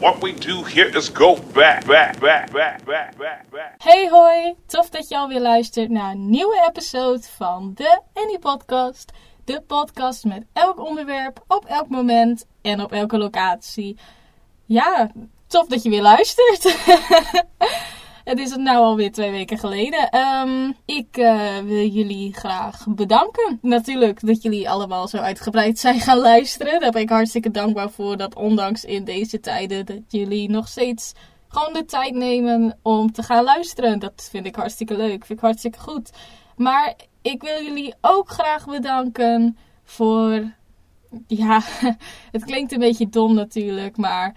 What we do here is go back, back, back, back, back, back. Hey hoi, tof dat je alweer luistert naar een nieuwe episode van de Annie Podcast. De podcast met elk onderwerp, op elk moment en op elke locatie. Ja, tof dat je weer luistert. Het is het nou alweer twee weken geleden. Ehm, ik eh, wil jullie graag bedanken. Natuurlijk dat jullie allemaal zo uitgebreid zijn gaan luisteren. Daar ben ik hartstikke dankbaar voor. Dat ondanks in deze tijden dat jullie nog steeds gewoon de tijd nemen om te gaan luisteren. Dat vind ik hartstikke leuk. Vind ik hartstikke goed. Maar ik wil jullie ook graag bedanken voor. Ja, het klinkt een beetje dom natuurlijk, maar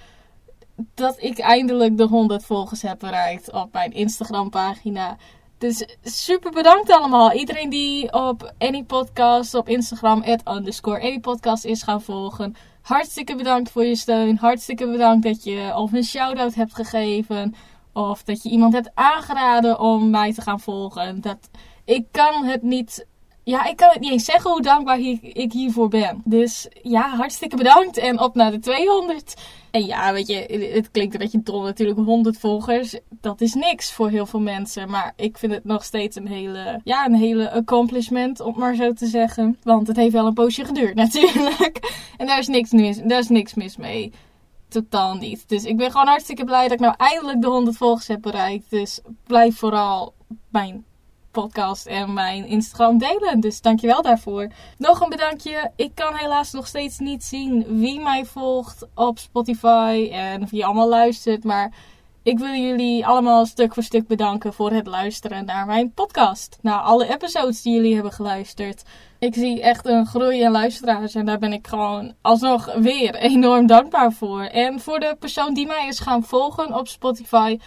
dat ik eindelijk de 100 volgers heb bereikt op mijn Instagram pagina. Dus super bedankt allemaal. Iedereen die op Any Podcast op Instagram, at underscore is gaan volgen. Hartstikke bedankt voor je steun. Hartstikke bedankt dat je of een shout-out hebt gegeven. Of dat je iemand hebt aangeraden om mij te gaan volgen. Dat, ik kan het niet ja, ik kan het niet eens zeggen hoe dankbaar ik hiervoor ben. Dus ja, hartstikke bedankt en op naar de 200. En ja, weet je, het klinkt een beetje dom natuurlijk, 100 volgers. Dat is niks voor heel veel mensen. Maar ik vind het nog steeds een hele, ja, een hele accomplishment, om maar zo te zeggen. Want het heeft wel een poosje geduurd natuurlijk. En daar is niks mis, daar is niks mis mee. Totaal niet. Dus ik ben gewoon hartstikke blij dat ik nou eindelijk de 100 volgers heb bereikt. Dus blijf vooral mijn podcast en mijn Instagram delen. Dus dankjewel daarvoor. Nog een bedankje. Ik kan helaas nog steeds niet zien wie mij volgt op Spotify en wie allemaal luistert. Maar ik wil jullie allemaal stuk voor stuk bedanken voor het luisteren naar mijn podcast. Naar alle episodes die jullie hebben geluisterd. Ik zie echt een groei in luisteraars en daar ben ik gewoon alsnog weer enorm dankbaar voor. En voor de persoon die mij is gaan volgen op Spotify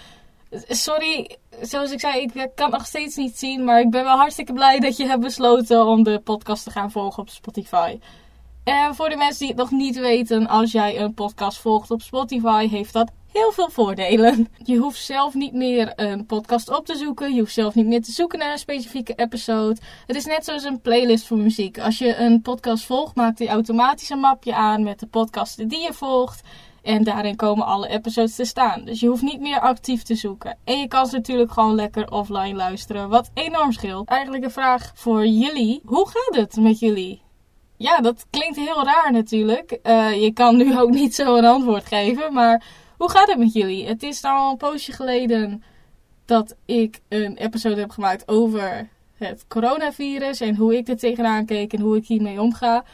sorry, zoals ik zei, ik kan nog steeds niet zien. Maar ik ben wel hartstikke blij dat je hebt besloten om de podcast te gaan volgen op Spotify. En voor de mensen die het nog niet weten, als jij een podcast volgt op Spotify, heeft dat heel veel voordelen. Je hoeft zelf niet meer een podcast op te zoeken. Je hoeft zelf niet meer te zoeken naar een specifieke episode. Het is net zoals een playlist voor muziek. Als je een podcast volgt, maakt hij automatisch een mapje aan met de podcasten die je volgt. En daarin komen alle episodes te staan. Dus je hoeft niet meer actief te zoeken. En je kan ze natuurlijk gewoon lekker offline luisteren. Wat enorm scheelt. Eigenlijk een vraag voor jullie. Hoe gaat het met jullie? Ja, dat klinkt heel raar natuurlijk. Uh, je kan nu ook niet zo een antwoord geven. Maar hoe gaat het met jullie? Het is al een poosje geleden dat ik een episode heb gemaakt over het coronavirus. En hoe ik er tegenaan keek en hoe ik hiermee omga.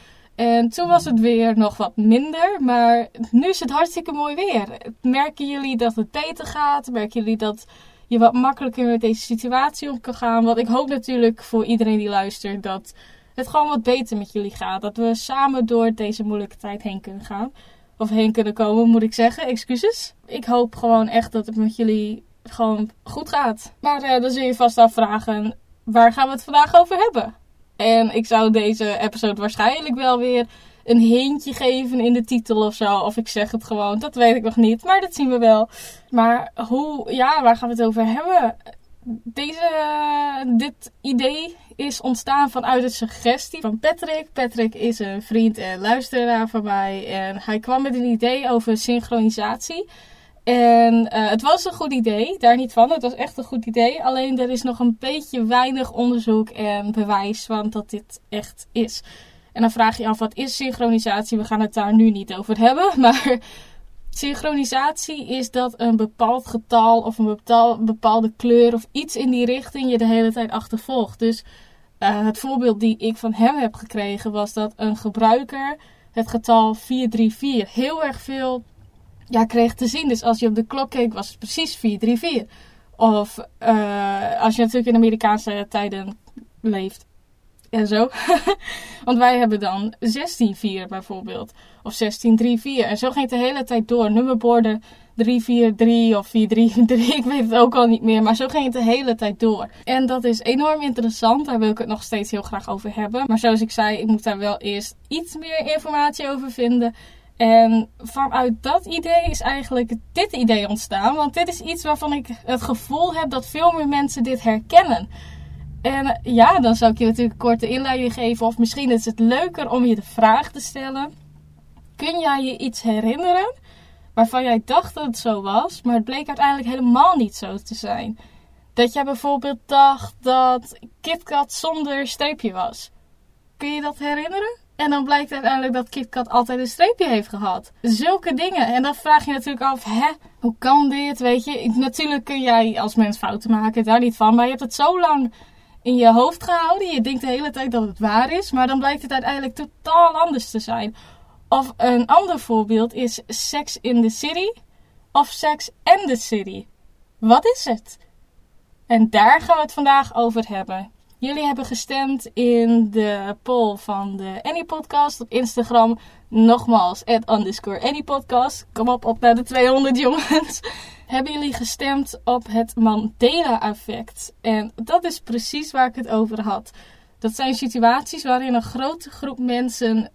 En toen was het weer nog wat minder, maar nu is het hartstikke mooi weer. Merken jullie dat het beter gaat? Merken jullie dat je wat makkelijker met deze situatie om kan gaan? Want ik hoop natuurlijk voor iedereen die luistert dat het gewoon wat beter met jullie gaat. Dat we samen door deze moeilijke tijd heen kunnen gaan. Of heen kunnen komen, moet ik zeggen. Excuses. Ik hoop gewoon echt dat het met jullie gewoon goed gaat. Maar uh, dan zul je vast afvragen, waar gaan we het vandaag over hebben? En ik zou deze episode waarschijnlijk wel weer een hintje geven in de titel of zo. Of ik zeg het gewoon, dat weet ik nog niet. Maar dat zien we wel. Maar hoe, ja, waar gaan we het over hebben? Deze, dit idee is ontstaan vanuit een suggestie van Patrick. Patrick is een vriend en luisteraar van mij. En hij kwam met een idee over synchronisatie. En uh, het was een goed idee, daar niet van. Het was echt een goed idee. Alleen er is nog een beetje weinig onderzoek en bewijs van dat dit echt is. En dan vraag je af, wat is synchronisatie? We gaan het daar nu niet over hebben. Maar synchronisatie is dat een bepaald getal of een bepaalde kleur of iets in die richting je de hele tijd achtervolgt. Dus uh, het voorbeeld die ik van hem heb gekregen was dat een gebruiker het getal 434 heel erg veel ja, kreeg te zien. Dus als je op de klok keek, was het precies 434. Of uh, als je natuurlijk in Amerikaanse tijden leeft. En zo. Want wij hebben dan 16-4 bijvoorbeeld. Of 16-3-4. En zo ging het de hele tijd door. Nummerborden 343 of 433. Ik weet het ook al niet meer. Maar zo ging het de hele tijd door. En dat is enorm interessant. Daar wil ik het nog steeds heel graag over hebben. Maar zoals ik zei, ik moet daar wel eerst iets meer informatie over vinden. En vanuit dat idee is eigenlijk dit idee ontstaan. Want dit is iets waarvan ik het gevoel heb dat veel meer mensen dit herkennen. En ja, dan zou ik je natuurlijk een korte inleiding geven. Of misschien is het leuker om je de vraag te stellen: Kun jij je iets herinneren waarvan jij dacht dat het zo was, maar het bleek uiteindelijk helemaal niet zo te zijn. Dat jij bijvoorbeeld dacht dat KitKat zonder streepje was. Kun je dat herinneren? En dan blijkt uiteindelijk dat KitKat altijd een streepje heeft gehad. Zulke dingen. En dan vraag je natuurlijk af, hè, hoe kan dit? Weet je, natuurlijk kun jij als mens fouten maken, daar niet van. Maar je hebt het zo lang in je hoofd gehouden. Je denkt de hele tijd dat het waar is. Maar dan blijkt het uiteindelijk totaal anders te zijn. Of een ander voorbeeld is Sex in the City of Sex and the City. Wat is het? En daar gaan we het vandaag over hebben. Jullie hebben gestemd in de poll van de Any Podcast op Instagram. Nogmaals, at underscore. Kom op, op naar de 200 jongens. hebben jullie gestemd op het Mandela-effect. En dat is precies waar ik het over had. Dat zijn situaties waarin een grote groep mensen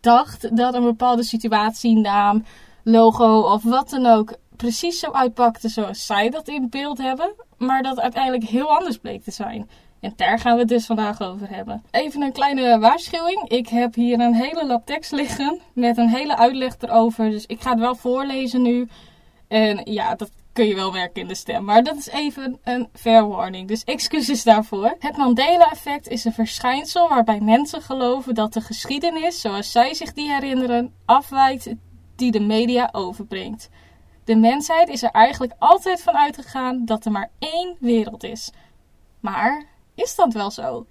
dacht dat een bepaalde situatie, naam, logo of wat dan ook precies zo uitpakte zoals zij dat in beeld hebben, maar dat uiteindelijk heel anders bleek te zijn. En daar gaan we het dus vandaag over hebben. Even een kleine waarschuwing. Ik heb hier een hele lap tekst liggen met een hele uitleg erover. Dus ik ga het wel voorlezen nu. En ja, dat kun je wel werken in de stem. Maar dat is even een fair warning. Dus excuses daarvoor. Het Mandela-effect is een verschijnsel waarbij mensen geloven dat de geschiedenis, zoals zij zich die herinneren, afwijkt die de media overbrengt. De mensheid is er eigenlijk altijd van uitgegaan dat er maar één wereld is. Maar is dat wel zo?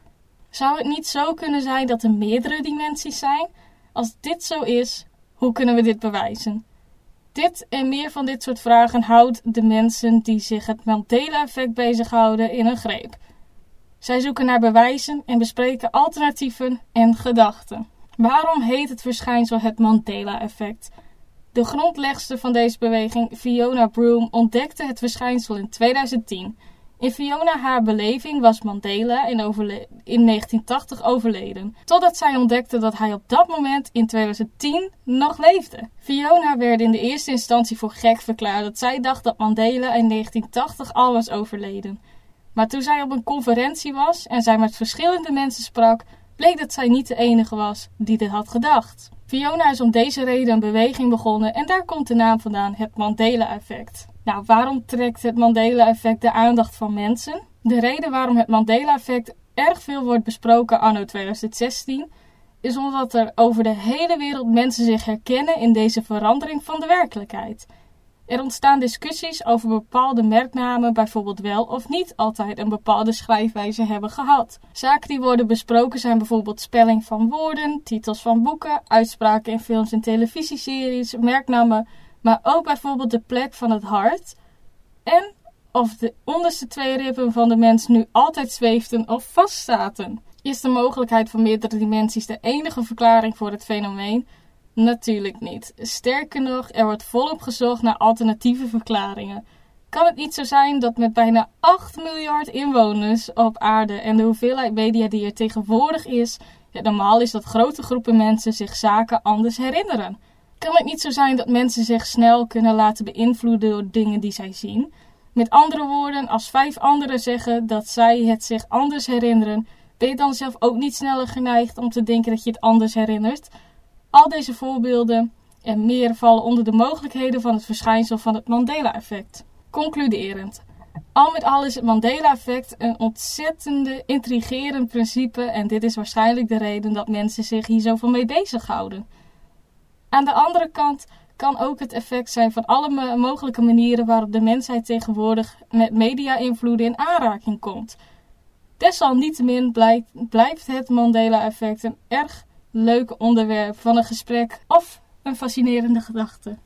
Zou het niet zo kunnen zijn dat er meerdere dimensies zijn? Als dit zo is, hoe kunnen we dit bewijzen? Dit en meer van dit soort vragen houdt de mensen die zich het Mandela-effect bezighouden in een greep. Zij zoeken naar bewijzen en bespreken alternatieven en gedachten. Waarom heet het verschijnsel het Mandela-effect? De grondlegster van deze beweging, Fiona Broom, ontdekte het verschijnsel in 2010. In Fiona haar beleving was Mandela in, in 1980 overleden, totdat zij ontdekte dat hij op dat moment in 2010 nog leefde. Fiona werd in de eerste instantie voor gek verklaard dat zij dacht dat Mandela in 1980 al was overleden. Maar toen zij op een conferentie was en zij met verschillende mensen sprak, bleek dat zij niet de enige was die dit had gedacht. Fiona is om deze reden een beweging begonnen en daar komt de naam vandaan, het Mandela-effect. Nou, waarom trekt het Mandela-effect de aandacht van mensen? De reden waarom het Mandela-effect erg veel wordt besproken anno 2016 is omdat er over de hele wereld mensen zich herkennen in deze verandering van de werkelijkheid. Er ontstaan discussies over bepaalde merknamen bijvoorbeeld wel of niet altijd een bepaalde schrijfwijze hebben gehad. Zaken die worden besproken zijn bijvoorbeeld spelling van woorden, titels van boeken, uitspraken in films en televisieseries, merknamen, maar ook bijvoorbeeld de plek van het hart en of de onderste twee ribben van de mens nu altijd zweeften of vastzaten. Is de mogelijkheid van meerdere dimensies de enige verklaring voor het fenomeen? Natuurlijk niet. Sterker nog, er wordt volop gezocht naar alternatieve verklaringen. Kan het niet zo zijn dat met bijna 8 miljard inwoners op aarde en de hoeveelheid media die er tegenwoordig is, het normaal is dat grote groepen mensen zich zaken anders herinneren? Kan het niet zo zijn dat mensen zich snel kunnen laten beïnvloeden door dingen die zij zien? Met andere woorden, als vijf anderen zeggen dat zij het zich anders herinneren, ben je dan zelf ook niet sneller geneigd om te denken dat je het anders herinnert? Al deze voorbeelden en meer vallen onder de mogelijkheden van het verschijnsel van het Mandela-effect. Concluderend. Al met al is het Mandela-effect een ontzettende intrigerend principe en dit is waarschijnlijk de reden dat mensen zich hier zoveel mee bezighouden. Aan de andere kant kan ook het effect zijn van alle mogelijke manieren waarop de mensheid tegenwoordig met media-invloeden in aanraking komt. Desalniettemin blijft het Mandela-effect een erg leuk onderwerp van een gesprek of een fascinerende gedachte.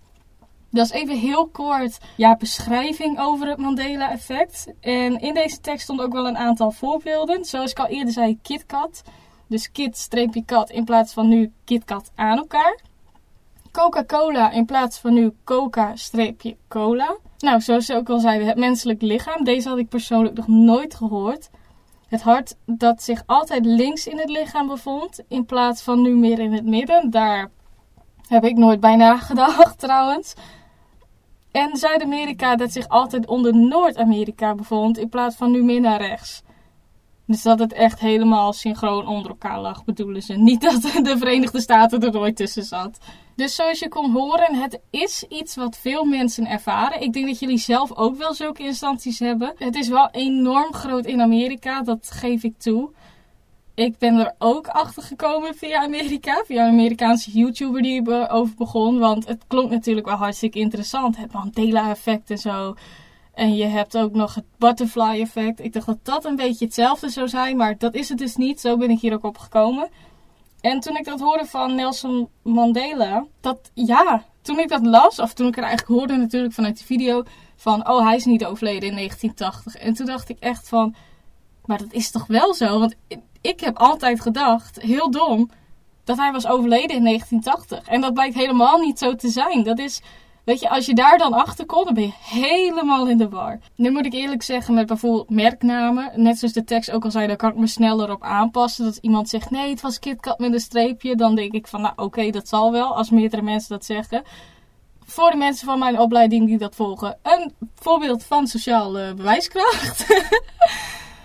Dat is even heel kort ja, beschrijving over het Mandela-effect. En in deze tekst stond ook wel een aantal voorbeelden. Zoals ik al eerder zei, KitKat. Dus kit-kat in plaats van nu KitKat aan elkaar. Coca-Cola in plaats van nu Coca-cola. Nou, zoals ze ook al zeiden, het menselijk lichaam. Deze had ik persoonlijk nog nooit gehoord. Het hart dat zich altijd links in het lichaam bevond, in plaats van nu meer in het midden. Daar heb ik nooit bij nagedacht trouwens. En Zuid-Amerika dat zich altijd onder Noord-Amerika bevond, in plaats van nu meer naar rechts. Dus dat het echt helemaal synchroon onder elkaar lag, bedoelen ze. Niet dat de Verenigde Staten er nooit tussen zat. Dus zoals je kon horen, het is iets wat veel mensen ervaren. Ik denk dat jullie zelf ook wel zulke instanties hebben. Het is wel enorm groot in Amerika, dat geef ik toe. Ik ben er ook achter gekomen via Amerika, via een Amerikaanse YouTuber die erover begon. Want het klonk natuurlijk wel hartstikke interessant. Het Mandela-effect en zo. En je hebt ook nog het butterfly effect. Ik dacht dat dat een beetje hetzelfde zou zijn, maar dat is het dus niet. Zo ben ik hier ook op gekomen. En toen ik dat hoorde van Nelson Mandela, dat ja, toen ik dat las, of toen ik er eigenlijk hoorde natuurlijk vanuit de video, van oh hij is niet overleden in 1980. En toen dacht ik echt van, maar dat is toch wel zo? Want ik heb altijd gedacht, heel dom, dat hij was overleden in 1980. En dat blijkt helemaal niet zo te zijn. Dat is Weet je, als je daar dan achter komt, dan ben je helemaal in de war. Nu moet ik eerlijk zeggen, met bijvoorbeeld merknamen, net zoals de tekst ook al zei, daar kan ik me sneller op aanpassen. Dat iemand zegt, nee, het was KitKat met een streepje. Dan denk ik van, nou oké, dat zal wel, als meerdere mensen dat zeggen. Voor de mensen van mijn opleiding die dat volgen, een voorbeeld van sociale bewijskracht.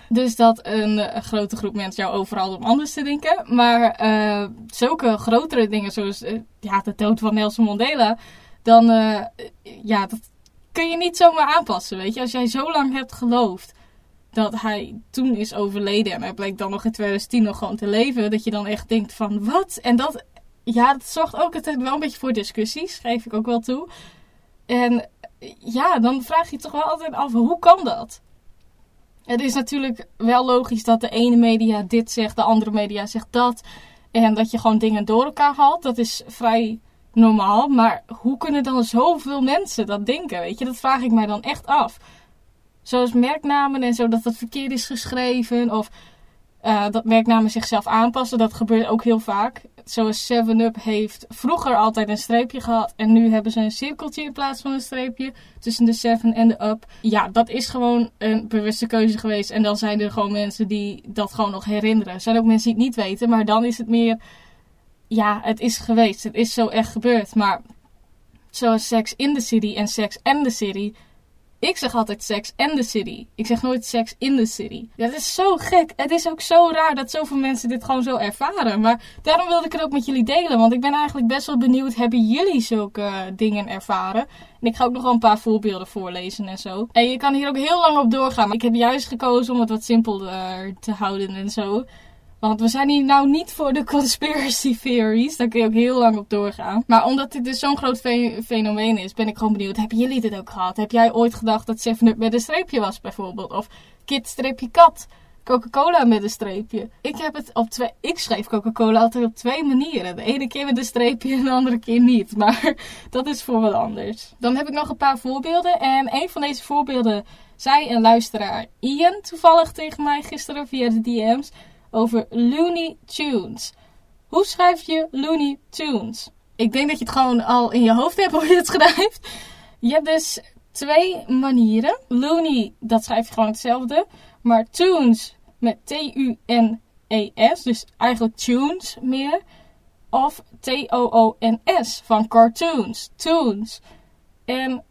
Dus dat een, een, grote groep mensen jou overal om anders te denken. Maar uh, zulke grotere dingen zoals uh, ja, de dood van Nelson Mandela dan uh, ja, dat kun je niet zomaar aanpassen, weet je. Als jij zo lang hebt geloofd dat hij toen is overleden en hij bleek dan nog in 2010 nog gewoon te leven, dat je dan echt denkt van wat? En dat, ja, dat zorgt ook altijd wel een beetje voor discussies, geef ik ook wel toe. En ja, dan vraag je toch wel altijd af, hoe kan dat? Het is natuurlijk wel logisch dat de ene media dit zegt, de andere media zegt dat. En dat je gewoon dingen door elkaar haalt. Dat is vrij normaal. Maar hoe kunnen dan zoveel mensen dat denken? Weet je, dat vraag ik mij dan echt af. Zoals merknamen en zo, dat dat verkeerd is geschreven. Of uh, dat merknamen zichzelf aanpassen. Dat gebeurt ook heel vaak. Zoals 7-Up heeft vroeger altijd een streepje gehad. En nu hebben ze een cirkeltje in plaats van een streepje. Tussen de 7 en de Up. Ja, dat is gewoon een bewuste keuze geweest. En dan zijn er gewoon mensen die dat gewoon nog herinneren. Er zijn ook mensen die het niet weten. Maar dan is het meer ja, het is geweest. Het is zo echt gebeurd. Maar zoals Sex in the City en Sex and the City. Ik zeg altijd Sex and the City. Ik zeg nooit Sex in the City. Dat is zo gek. Het is ook zo raar dat zoveel mensen dit gewoon zo ervaren. Maar daarom wilde ik het ook met jullie delen. Want ik ben eigenlijk best wel benieuwd. Hebben jullie zulke dingen ervaren? En ik ga ook nog wel een paar voorbeelden voorlezen en zo. En je kan hier ook heel lang op doorgaan. Maar ik heb juist gekozen om het wat simpeler te houden en zo. Want we zijn hier nou niet voor de conspiracy theories. Daar kun je ook heel lang op doorgaan. Maar omdat dit dus zo'n groot fenomeen is, ben ik gewoon benieuwd. Hebben jullie dit ook gehad? Heb jij ooit gedacht dat 7-Up met een streepje was bijvoorbeeld? Of kit-kat? Coca-Cola met een streepje. Ik heb het op twee. Ik schreef Coca-Cola altijd op twee manieren. De ene keer met een streepje en de andere keer niet. Maar dat is voor wat anders. Dan heb ik nog een paar voorbeelden. En een van deze voorbeelden zei een luisteraar Ian toevallig tegen mij gisteren via de DM's over Looney Tunes. Hoe schrijf je Looney Tunes? Ik denk dat je het gewoon al in je hoofd hebt hoe je het schrijft. Je hebt dus twee manieren. Looney, dat schrijf je gewoon hetzelfde. Maar Tunes met T-U-N-E-S, dus eigenlijk tunes meer. Of T-O-O-N-S van cartoons, tunes. En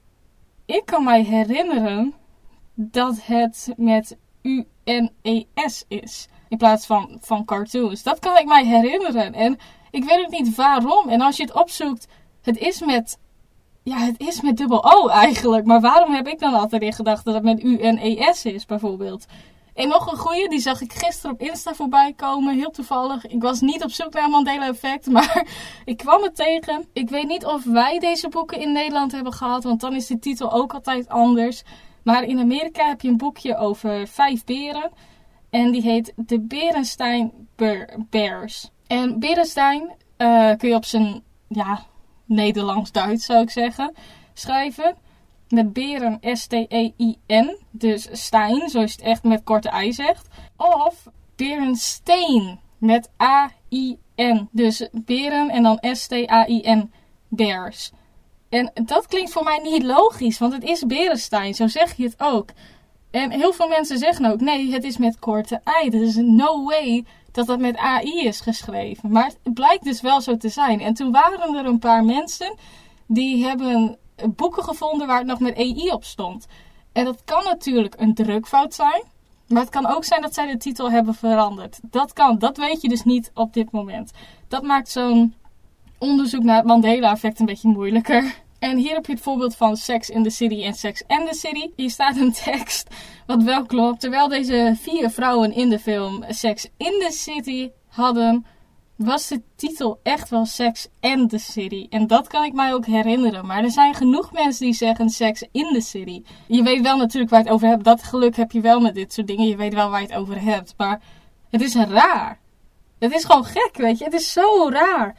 ik kan mij herinneren dat het met U-N-E-S is. In plaats van, van cartoons. Dat kan ik mij herinneren. En ik weet ook niet waarom. En als je het opzoekt, het is met. Ja, het is met dubbel O eigenlijk. Maar waarom heb ik dan altijd in gedacht dat het met U en ES is, bijvoorbeeld? En nog een goeie, die zag ik gisteren op Insta voorbij komen. Heel toevallig. Ik was niet op zoek naar Mandela Effect, maar ik kwam het tegen. Ik weet niet of wij deze boeken in Nederland hebben gehad, want dan is de titel ook altijd anders. Maar in Amerika heb je een boekje over vijf beren. En die heet de Berenstein Bears. En Berenstein uh, kun je op zijn ja, Nederlands-Duits zou ik zeggen schrijven. Met beren S-T-E-I-N. Dus Stein, zoals je het echt met korte i zegt. Of Berensteen met A-I-N. Dus beren en dan S-T-A-I-N. Bears. En dat klinkt voor mij niet logisch, want het is Berenstein, zo zeg je het ook. En heel veel mensen zeggen ook, nee, het is met korte i. Er is no way dat dat met AI is geschreven. Maar het blijkt dus wel zo te zijn. En toen waren er een paar mensen die hebben boeken gevonden waar het nog met AI op stond. En dat kan natuurlijk een drukfout zijn. Maar het kan ook zijn dat zij de titel hebben veranderd. Dat kan, dat weet je dus niet op dit moment. Dat maakt zo'n onderzoek naar het Mandela-effect een beetje moeilijker. En hier heb je het voorbeeld van Sex in the City en Sex and the City. Hier staat een tekst wat wel klopt. Terwijl deze vier vrouwen in de film Sex in the City hadden, was de titel echt wel Sex and the City. En dat kan ik mij ook herinneren. Maar er zijn genoeg mensen die zeggen Sex in the City. Je weet wel natuurlijk waar je het over hebt. Dat geluk heb je wel met dit soort dingen. Je weet wel waar je het over hebt. Maar het is raar. Het is gewoon gek, weet je. Het is zo raar.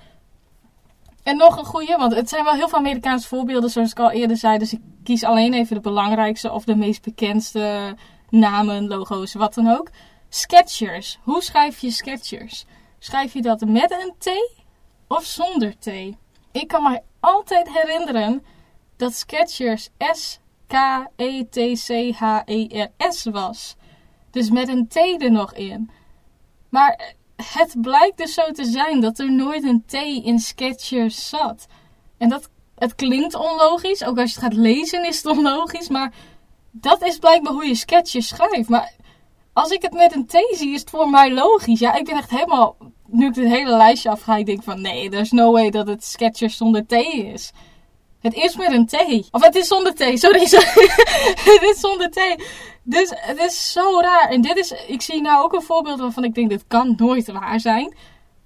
En nog een goede, want het zijn wel heel veel Amerikaanse voorbeelden, zoals ik al eerder zei. Dus ik kies alleen even de belangrijkste of de meest bekendste namen, logo's, wat dan ook. Sketchers. Hoe schrijf je Sketchers? Schrijf je dat met een T of zonder T? Ik kan me altijd herinneren dat Sketchers S-K-E-T-C-H-E-R-S was. Dus met een T er nog in. Maar het blijkt dus zo te zijn dat er nooit een T in Sketchers zat. En dat, het klinkt onlogisch, ook als je het gaat lezen is het onlogisch, maar dat is blijkbaar hoe je Sketchers schrijft. Maar als ik het met een T zie, is het voor mij logisch. Ja, ik ben echt helemaal, nu ik dit hele lijstje afga, ik denk van nee, there's no way dat het Sketchers zonder T is. Het is met een T. Of het is zonder T, sorry. sorry. het is zonder T. Dus het is zo raar. En dit is, ik zie nou ook een voorbeeld waarvan ik denk, dit kan nooit waar zijn.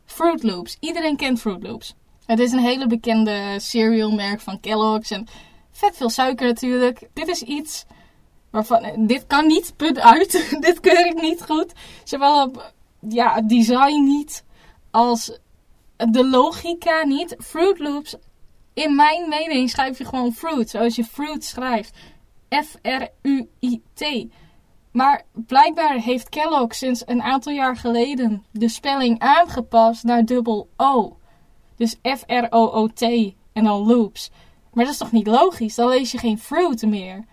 Fruit Loops. Iedereen kent Fruit Loops. Het is een hele bekende cerealmerk van Kellogg's. En vet veel suiker natuurlijk. Dit is iets waarvan, dit kan niet, punt uit. dit keur ik niet goed. Zowel op, ja, design niet, als de logica niet. Fruit Loops, in mijn mening schrijf je gewoon fruit, zoals je fruit schrijft. F-R-U-I-T. Maar blijkbaar heeft Kellogg sinds een aantal jaar geleden de spelling aangepast naar dubbel O. Dus F-R-O-O-T en dan loops. Maar dat is toch niet logisch? Dan lees je geen fruit meer.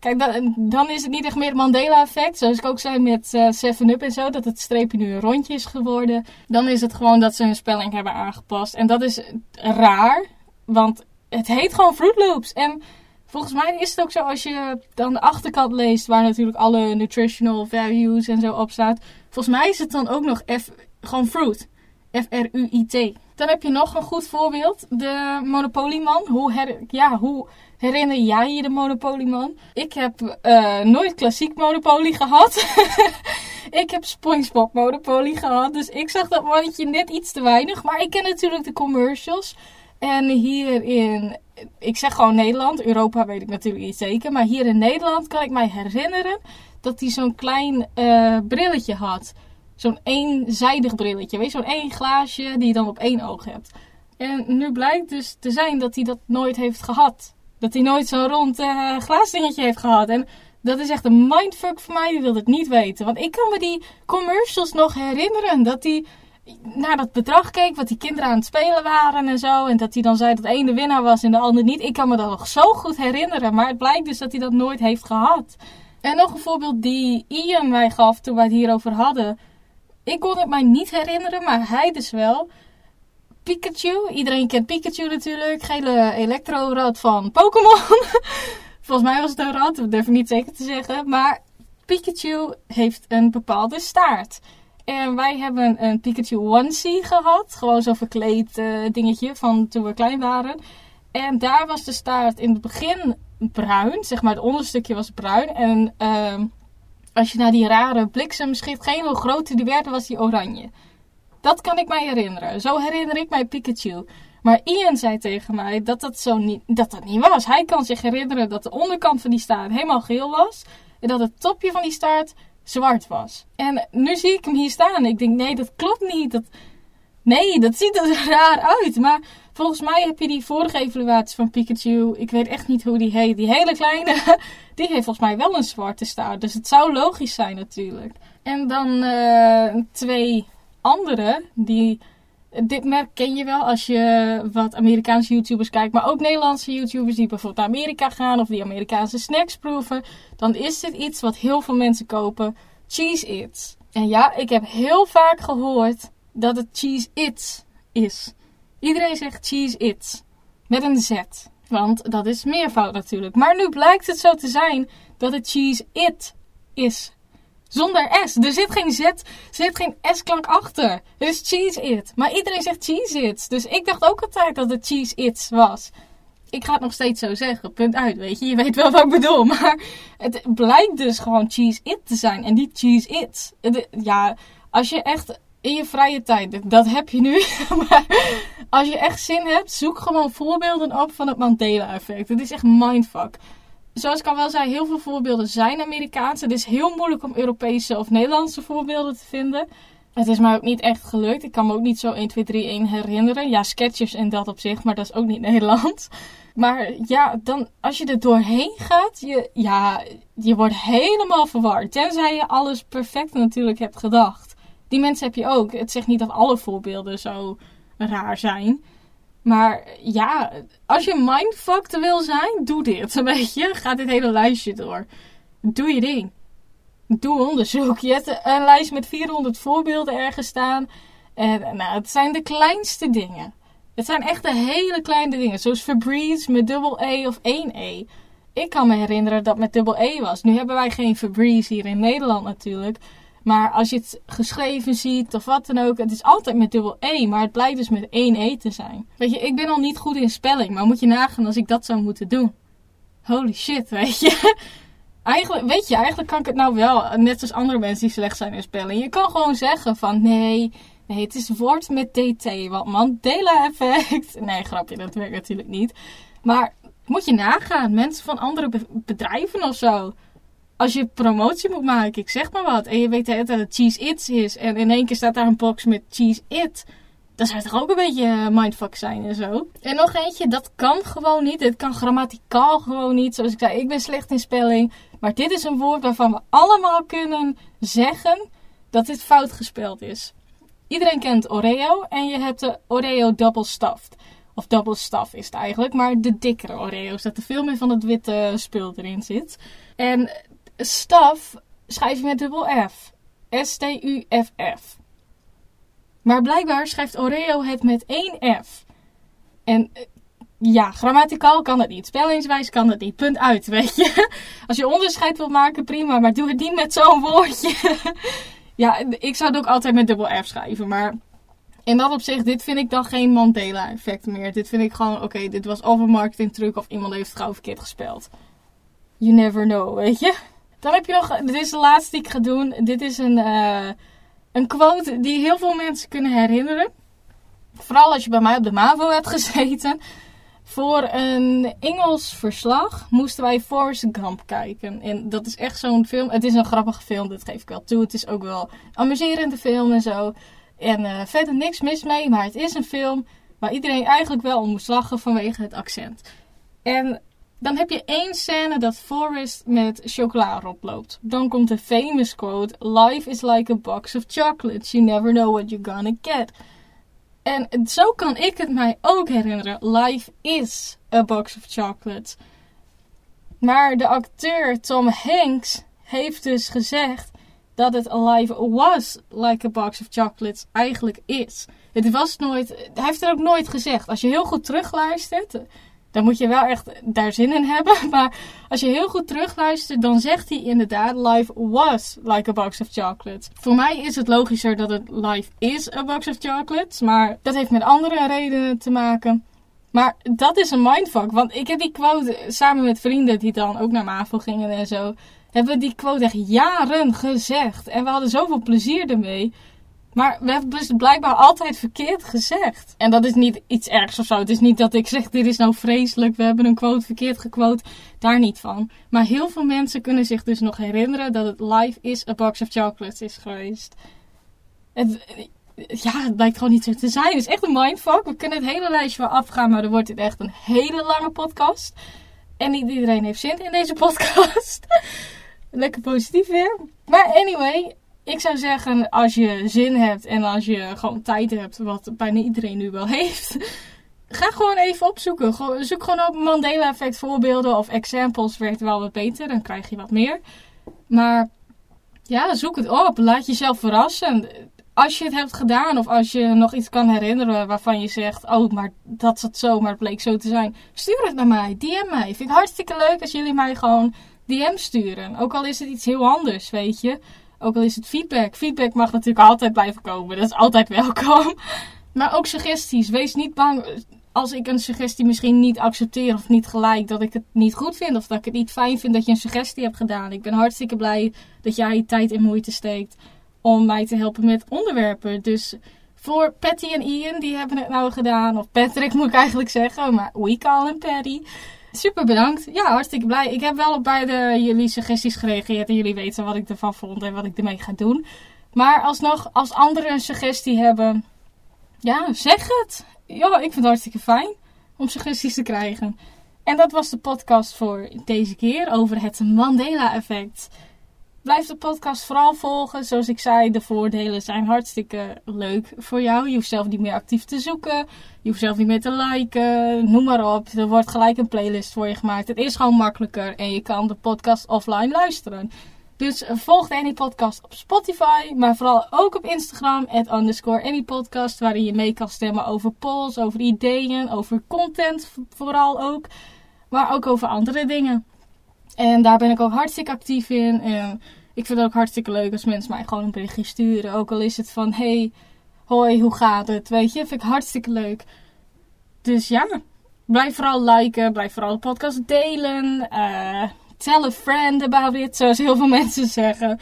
Kijk, dan, dan is het niet echt meer het Mandela-effect. Zoals ik ook zei met eh, 7-Up en zo. Dat het streepje nu een rondje is geworden. Dan is het gewoon dat ze hun spelling hebben aangepast. En dat is raar. Want het heet gewoon Fruit Loops. En Volgens mij is het ook zo als je dan de achterkant leest, waar natuurlijk alle nutritional values en zo op staat. Volgens mij is het dan ook nog F, gewoon fruit. F-R-U-I-T. Dan heb je nog een goed voorbeeld. De Monopoly-man. Hoe, her, ja, hoe herinner jij je de Monopoly-man? Ik heb uh, nooit klassiek Monopoly gehad. ik heb SpongeBob Monopoly gehad. Dus ik zag dat mannetje net iets te weinig. Maar ik ken natuurlijk de commercials. En hier in, ik zeg gewoon Nederland, Europa weet ik natuurlijk niet zeker, maar hier in Nederland kan ik mij herinneren dat hij zo'n klein uh, brilletje had. Zo'n eenzijdig brilletje, weet je, zo'n één glaasje die je dan op één oog hebt. En nu blijkt dus te zijn dat hij dat nooit heeft gehad. Dat hij nooit zo'n rond uh, glaasdingetje heeft gehad. En dat is echt een mindfuck voor mij, die wil het niet weten. Want ik kan me die commercials nog herinneren. Dat hij naar dat bedrag keek, wat die kinderen aan het spelen waren en zo. En dat hij dan zei dat de ene winnaar was en de ander niet. Ik kan me dat nog zo goed herinneren. Maar het blijkt dus dat hij dat nooit heeft gehad. En nog een voorbeeld die Ian mij gaf toen wij het hierover hadden. Ik kon het mij niet herinneren, maar hij dus wel. Pikachu. Iedereen kent Pikachu natuurlijk. Gele elektrorad van Pokémon. Volgens mij was het een rat, dat durf ik niet zeker te zeggen. Maar Pikachu heeft een bepaalde staart. En wij hebben een Pikachu onesie gehad. Gewoon zo'n verkleed uh, dingetje van toen we klein waren. En daar was de staart in het begin bruin. Zeg maar, het onderstukje was bruin. En uh, als je naar die rare bliksemschicht ging, hoe groter die werd, was die oranje. Dat kan ik mij herinneren. Zo herinner ik mij Pikachu. Maar Ian zei tegen mij dat dat, zo niet, dat dat niet was. Hij kan zich herinneren dat de onderkant van die staart helemaal geel was. En dat het topje van die staart zwart was. En nu zie ik hem hier staan. Ik denk, nee, dat klopt niet. Dat... Nee, dat ziet er raar uit. Maar volgens mij heb je die vorige evaluatie van Pikachu. Ik weet echt niet hoe die heet. Die hele kleine. Die heeft volgens mij wel een zwarte staart. Dus het zou logisch zijn natuurlijk. En dan uh, twee andere. Die. Dit merk ken je wel als je wat Amerikaanse YouTubers kijkt, maar ook Nederlandse YouTubers die bijvoorbeeld naar Amerika gaan of die Amerikaanse snacks proeven. Dan is dit iets wat heel veel mensen kopen: Cheese Its. En ja, ik heb heel vaak gehoord dat het Cheese Its is. Iedereen zegt Cheese Its. Met een Z. Want dat is meervoud natuurlijk. Maar nu blijkt het zo te zijn dat het Cheese It is. Zonder S. Er zit geen Z, er zit geen S-klank achter. Is cheese it. Maar iedereen zegt cheese it. Dus ik dacht ook altijd dat het cheese it was. Ik ga het nog steeds zo zeggen. Punt uit, weet je. Je weet wel wat ik bedoel. Maar het blijkt dus gewoon cheese it te zijn. En niet cheese it. Ja, als je echt in je vrije tijd, dat heb je nu. maar als je echt zin hebt, zoek gewoon voorbeelden op van het Mandela-effect. Het is echt mindfuck zoals ik al wel zei, heel veel voorbeelden zijn Amerikaans. Het is heel moeilijk om Europese of Nederlandse voorbeelden te vinden. Het is mij ook niet echt gelukt. Ik kan me ook niet zo 1, 2, 3, 1 herinneren. Ja, sketches en dat op zich, maar dat is ook niet Nederlands. Maar ja, dan, als je er doorheen gaat, je, ja, je wordt helemaal verward. Tenzij je alles perfect natuurlijk hebt gedacht. Die mensen heb je ook. Het zegt niet dat alle voorbeelden zo raar zijn. Maar ja, als je mindfucked wil zijn, doe dit. Een beetje. Ga dit hele lijstje door. Doe je ding. Doe onderzoek. Je hebt een lijst met 400 voorbeelden ergens staan. En nou, het zijn de kleinste dingen. Het zijn echt de hele kleine dingen. Zoals Febreze met dubbel E of 1E. Ik kan me herinneren dat met dubbel E was. Nu hebben wij geen Febreze hier in Nederland natuurlijk. Maar als je het geschreven ziet of wat dan ook, het is altijd met dubbel E, maar het blijkt dus met één E te zijn. Weet je, ik ben al niet goed in spelling, maar moet je nagaan als ik dat zou moeten doen. Holy shit, weet je. Eigenlijk, weet je, eigenlijk kan ik het nou wel, net zoals andere mensen die slecht zijn in spelling. Je kan gewoon zeggen van nee, het is woord met DT, wat Mandela effect. Nee, grapje, dat werkt natuurlijk niet. Maar moet je nagaan, mensen van andere bedrijven of zo als je promotie moet maken, ik zeg maar wat, en je weet dat het Cheese It is, en in één keer staat daar een box met Cheese It, dan zou het toch ook een beetje eh, mindfuck zijn en zo. En nog eentje, dat kan gewoon niet. Het kan grammaticaal gewoon niet. Zoals ik zei, ik ben slecht in spelling. Maar dit is een woord waarvan we allemaal kunnen zeggen dat dit fout gespeld is. Iedereen kent Oreo en je hebt de Oreo double stuffed. Of double is het eigenlijk, maar de dikkere Oreo's. Dat er veel meer van het witte spul erin zit. En Staf schrijf je met dubbel F. S-T-U-F-F. Maar blijkbaar schrijft Oreo het met één F. En eh, ja, grammaticaal kan het niet. Spellingswijs kan het niet. Punt uit, weet je. Als je onderscheid wilt maken, prima. Maar doe het niet met zo'n woordje. ja, ik zou het ook altijd met dubbel F schrijven. Maar in dat opzicht, dit vind ik dan geen Mandela-effect meer. Dit vind ik gewoon, oké, dit was of een marketingtruc of iemand heeft het gewoon verkeerd gespeld. You never know, weet je. Dan heb je nog, dit is de laatste die ik ga doen. Dit is een, uh, een quote die heel veel mensen kunnen herinneren. Vooral als je bij mij op de MAVO hebt gezeten. Voor een Engels verslag moesten wij Forrest Gump kijken. En dat is echt zo'n film. Het is een grappige film, dat geef ik wel toe. Het is ook wel een amuserende film en zo. En uh, verder niks mis mee, maar het is een film waar iedereen eigenlijk wel om moest lachen vanwege het accent. En dan heb je één scène dat Forrest met chocola oploopt. Dan komt de famous quote: Life is like a box of chocolates. You never know what you're gonna get. En zo kan ik het mij ook herinneren. Life is a box of chocolates. Maar de acteur Tom Hanks heeft dus gezegd dat het Life was like a box of chocolates eigenlijk is. Het was nooit, hij heeft het ook nooit gezegd. Als je heel goed terugluistert, dan moet je wel echt daar zin in hebben. Maar als je heel goed terugluistert, dan zegt hij inderdaad: Life was like a box of chocolates. Voor mij is het logischer dat het life is a box of chocolates. Maar dat heeft met andere redenen te maken. Maar dat is een mindfuck. Want ik heb die quote samen met vrienden die dan ook naar MAVO gingen en zo. Hebben we die quote echt jaren gezegd. En we hadden zoveel plezier ermee. Maar we hebben dus blijkbaar altijd verkeerd gezegd. En dat is niet iets ergs of zo. Het is niet dat ik zeg, dit is nou vreselijk, we hebben een quote verkeerd gequote. Daar niet van. Maar heel veel mensen kunnen zich dus nog herinneren dat het life is a box of chocolates is geweest. Het, ja, het blijkt gewoon niet zo te zijn. Het is echt een mindfuck. We kunnen het hele lijstje wel afgaan, maar dan wordt dit echt een hele lange podcast. En niet iedereen heeft zin in deze podcast. Lekker positief weer. Maar anyway, ik zou zeggen, als je zin hebt en als je gewoon tijd hebt, wat bijna iedereen nu wel heeft, ga gewoon even opzoeken. Zoek gewoon op Mandela-effect voorbeelden of examples, werkt wel wat beter, dan krijg je wat meer. Maar ja, zoek het op, laat jezelf verrassen. Als je het hebt gedaan of als je nog iets kan herinneren waarvan je zegt, oh, maar dat zat zo, maar het bleek zo te zijn, stuur het naar mij, DM mij. Vind ik hartstikke leuk als jullie mij gewoon DM sturen. Ook al is het iets heel anders, weet je. Ook al is het feedback. Feedback mag natuurlijk altijd blijven komen. Dat is altijd welkom. Maar ook suggesties. Wees niet bang als ik een suggestie misschien niet accepteer of niet gelijk, dat ik het niet goed vind of dat ik het niet fijn vind dat je een suggestie hebt gedaan. Ik ben hartstikke blij dat jij tijd en moeite steekt om mij te helpen met onderwerpen. Dus voor Patty en Ian, die hebben het nou gedaan. Of Patrick moet ik eigenlijk zeggen, maar we call hem Patty. Super bedankt. Ja, hartstikke blij. Ik heb wel op beide jullie suggesties gereageerd en jullie weten wat ik ervan vond en wat ik ermee ga doen. Maar alsnog, als anderen een suggestie hebben, ja, zeg het. Ja, ik vind het hartstikke fijn om suggesties te krijgen. En dat was de podcast voor deze keer over het Mandela-effect. Blijf de podcast vooral volgen. Zoals ik zei, de voordelen zijn hartstikke leuk voor jou. Je hoeft zelf niet meer actief te zoeken. Je hoeft zelf niet meer te liken. Noem maar op. Er wordt gelijk een playlist voor je gemaakt. Het is gewoon makkelijker en je kan de podcast offline luisteren. Dus volg de Annie Podcast op Spotify, maar vooral ook op Instagram, at underscore Annie Podcast, waarin je mee kan stemmen over polls, over ideeën, over content vooral ook, maar ook over andere dingen. En daar ben ik ook hartstikke actief in. En ik vind het ook hartstikke leuk als mensen mij gewoon een berichtje sturen. Ook al is het van, hey, hoi, hoe gaat het? Weet je, vind ik hartstikke leuk. Dus ja, blijf vooral liken, blijf vooral de podcast delen. Uh, tell a friend about it, zoals heel veel mensen zeggen.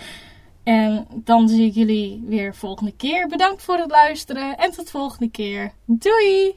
En dan zie ik jullie weer volgende keer. Bedankt voor het luisteren en tot volgende keer. Doei!